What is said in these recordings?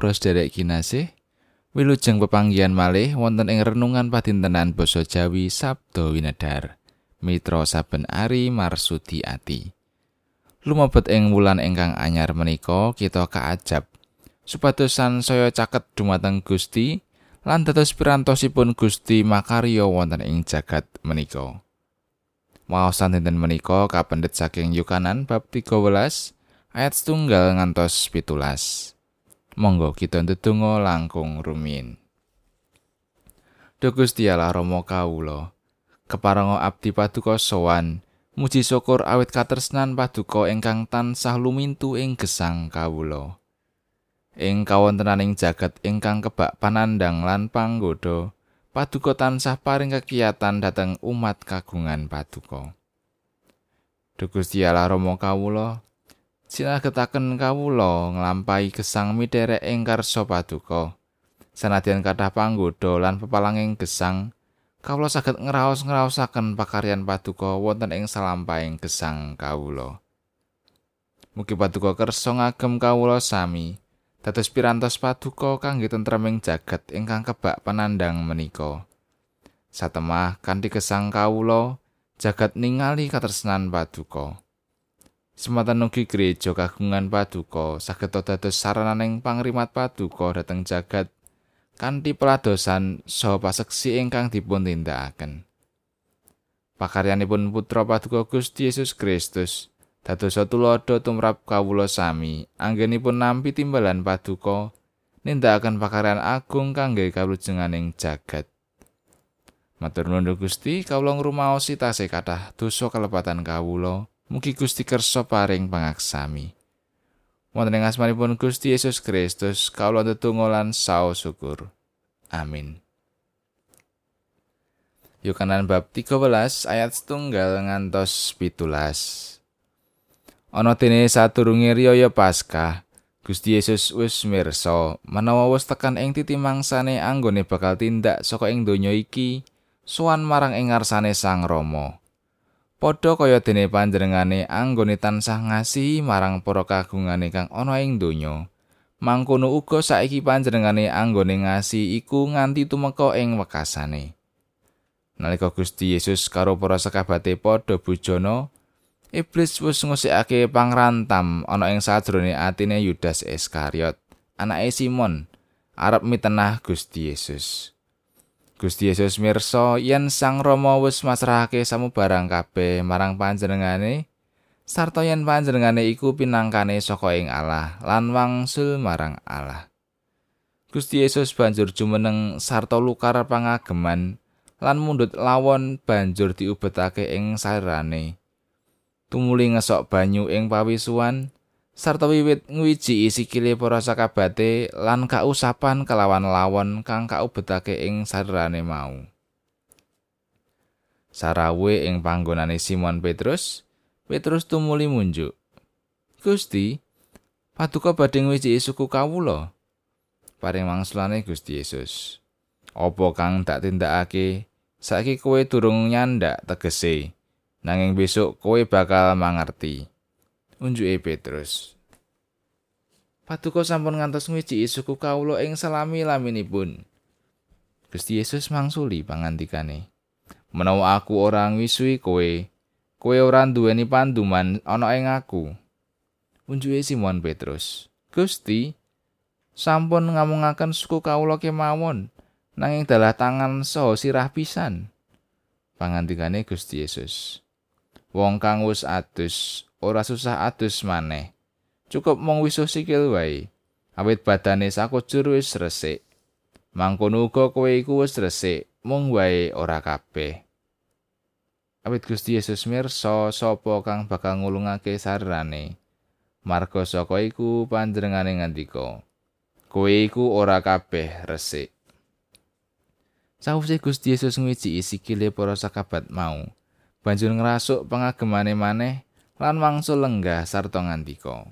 Para sedherek kinasih. Wilujeng pepanggihan malih wonten ing renungan padintenan basa Jawi Sabdo Winedar. Mitra saben ari marsudi ati. Lumebet ing wulan ingkang anyar menika kita kaajab supados saya caket dumateng Gusti lan dados pirantosipun Gusti makarya wonten ing jagat menika. Waosan dinten menika kapendet saking Yukanan bab 13 ayat setunggal ngantos pitulas. Monggo kita ndedonga langkung rumiyin. Duh Gusti Allah Rama kawula, keparenga abdi paduka sowan, muji syukur awit katresnan paduka ingkang tansah lumintu ing gesang kawula. Ing kawontenaning jagat ingkang kebak panandang lan panggoda, paduka tansah paring kekiyatan dhateng umat kagungan paduka. Duh Gusti Allah Rama kawula, sinagetaken kawula nglampahi gesang miterek ing karsa paduka. Sanadyan kathah panggoda lan pepalanging gesang, kawula saged ngraos-ngraosaken pakaryan paduka wonten ing salampahing gesang kawula. Mugi paduka kersa ngagem kawula sami. Dados pirantos paduka kangge tentreming jagat ingkang kebak panandang menika. Satemah kanthi gesang kawula, jagat ningali katresnan paduka. Sematan ugi gereja kagungan paduka saged dados sarananing pangrimat paduka dhateng jagat kanthi peladosan saha paseksi ingkang dipun tindakaken. Pakaryanipun putra paduka Gusti Yesus Kristus dados tulodo tumrap kawula sami anggenipun nampi timbalan paduka nindakaken pakaryan agung kangge kawlujenganing jagat. Matur nuwun Gusti, kawula ngrumaosi tasih kathah dosa kalepatan kawula. Mugi Gusti kersa paring pangaksami. Wonten ing asmanipun Gusti Yesus Kristus, kawula ndedonga lan saos syukur. Amin. Yohanan bab 13 ayat setunggal ngantos pitulas. Ana dene saturunge riyaya Paskah, Gusti Yesus wis mirsa menawa wis tekan ing titi mangsane anggone bakal tindak saka ing donya iki sowan marang ing ngarsane Sang Rama. Padha kaya dene panjenengane anggone tansah ngasihi marang para kagungane kang ana ing donya. Mangkono uga saiki panjenengane anggone ngasihi iku nganti tumeka ing wekasane. Nalika Gusti Yesus karo para sekabate padha bujana, iblis wis ngusikake pangrantam ana ing sajrone atine Yudas Iskariot, anake Simon, arep mitenah Gusti Yesus. Gusti Yesus mirsa yen Sang Rama wis masrahake samubarang kabeh marang panjenengane sarta yen panjenengane iku pinangkane saka ing Allah lan wangsul marang Allah. Gusti Yesus banjur jumeneng sarta lukar pangageman lan mundut lawon banjur diubetake ing sarane. Tumuli ngesok banyu ing pawisuan, sarta wiwit ngwiji sikile para sakabate lan kausapan kelawan lawon kang kaubetake ing sarane mau. Sarawe ing panggonane Simon Petrus, Petrus tumuli munjuk. Gusti, paduka badhe ngwiji suku kawula. Paring mangsulane Gusti Yesus. Apa kang tak tindakake? Saiki kowe durung nyandak tegese. Nanging besok kowe bakal mangerti. Unjuke Petrus. Paduka sampun ngantos ngwiji suku kawula ing salami laminipun. Gusti Yesus mangsuli pangandikane. Menawa aku ora ngwisui kowe, kowe ora duweni panduman ana ing aku. Unjuke Simon Petrus. Gusti, sampun ngamungaken suku kawula kemawon, nanging dalah tangan saha sirah pisan. Pangandikane Gusti Yesus. Wong kang wis adus ora susah adus maneh. Cukup mung wisuh sikil wae. Awit badane sakujur wis resik. Mangkono uga kowe iku wis resik, mung wae ora kabeh. Awit Gusti Yesus mirsa sapa kang bakal ngulungake sarane. Marga saka iku panjenengane ngandika, kowe iku ora kabeh resik. Sawise Gusti Yesus ngwiji sikile para sakabat mau, banjur ngrasuk pengagemane maneh lan wangsul lenggah sarta ngandika.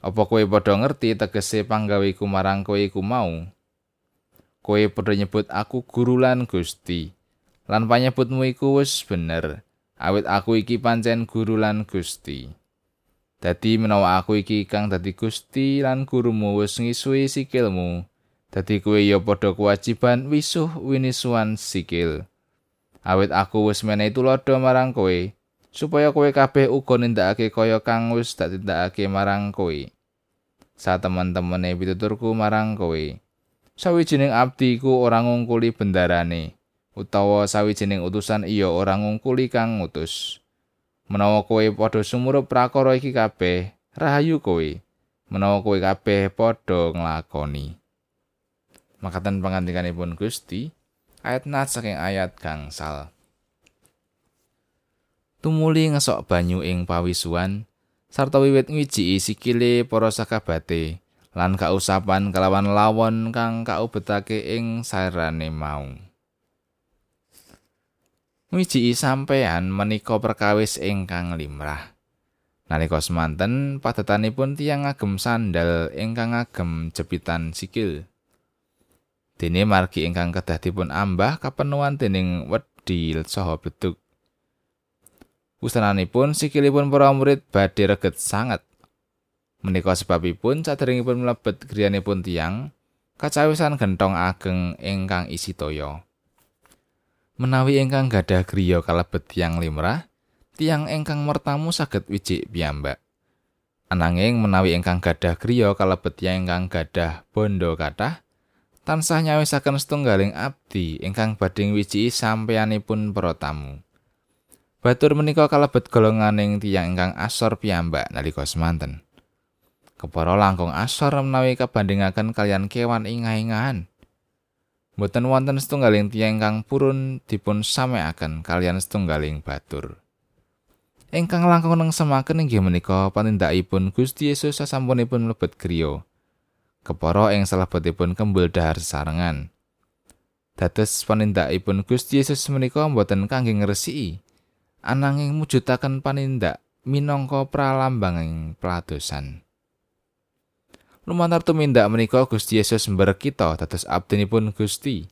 Apa kowe padha ngerti tegese panggaweku marang kowe iku mau? Kowe padha nyebut aku guru lan Gusti. Lan panyebutmu iku wis bener, awit aku iki pancen guru lan Gusti. Dadi menawa aku iki kang dadi Gusti lan gurumu wis ngisui sikilmu, dadi kowe ya padha kewajiban wisuh winisuan sikil. Awit aku wis menehi tulodo marang kowe, supaya kowe kabeh uga nindakake kaya kang wis tak tindakake marang kowe. Sa teman-temene pituturku marang kowe. Sawijining abdi ku ora ngungkuli bendarane, utawa sawijining utusan iya ora ngungkuli kang ngutus. menawa kowe padha sumurup prakara iki kabeh rahayu kowe menawa kowe kabeh padha nglakoni makatan pangandikanipun Gusti ayat nat saking ayat gangsal tumuli ngesok banyu ing pawisuan sarta wiwit ngwijiki sikile para sakabate lan kausapan kalawan lawon kang kaubetake ing sarane mau Wiji sampean menika perkawis ingkang limrah. Nalika semanten padatanipun tiyang ngagem sandal ingkang ngagem jepitan sikil. Dene margi ingkang kedah dipun ambah kapenuan dening wedi saha beduk. Usananipun sikilipun para murid badhe reget sanget. Menika sebabipun saderengipun mlebet griyanipun tiyang kacawisan gentong ageng ingkang isi toya. menawi ingkang gadah griya kalebet tiyang limrah, tiyang ingkang mertamu saged wijik piyambak. Ananging menawi ingkang gadah griya kalebet tiyang ingkang gadah bondo kathah, tansah nyawisaken setunggaling abdi ingkang badhe wijiki sampeyanipun para tamu. Batur menika kalebet golonganing tiyang ingkang asor piyambak nalika semanten. Kepara langkung asor menawi kabandingaken kalian kewan ingah-ingahan. Mboten wonten setunggaling tiyang ingkang purun dipun sameaken kalian setunggaling batur. Ingkang langkung nengsemaken inggih menika panindakipun Gusti Yesus sasampunipun mlebet griya. Kepara ing salebetipun kembul dahar sesarengan. Dados panindakipun Gusti Yesus menika mboten kangge ngresiki, ananging mujudaken panindak minangka pralambanging peladosan. lumantar tumindak menika Gusti Yesus mber kita dados abdinipun Gusti.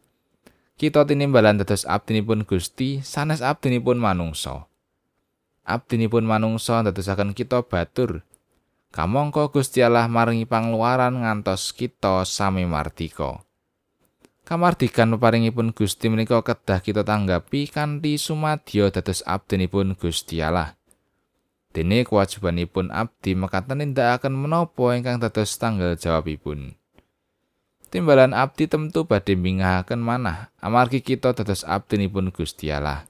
Kita tinimbalan dados abdinipun Gusti sanes abdinipun manungsa. Abdinipun manungsa dadosaken kita batur. Kamangka Gusti Allah maringi pangluaran ngantos kita sami martika. Kamardikan peparingipun Gusti menika kedah kita tanggapi kanthi sumadyo dados abdinipun Gusti Allah. Dene kewajibanipun abdi mekaten nindakaken menapa ingkang dados tanggal jawabipun. Timbalan abdi temtu badhe mingahaken manah amargi kita dados abdinipun Gusti Allah.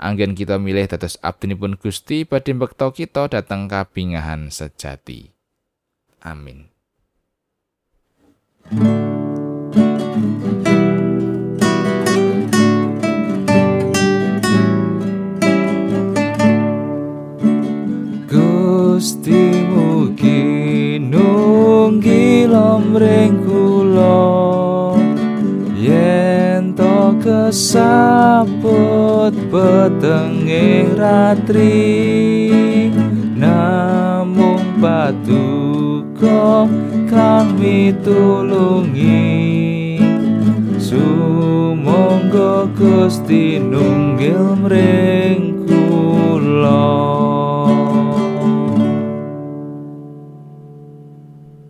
Anggen kita milih dados abdinipun Gusti badhe bekto kita dhateng kabingahan sejati. Amin. Gusti mugi nunggil omring to kesaput petenge ratri. Namung patuko kang mitulungi sumangga Gusti nunggil mring kula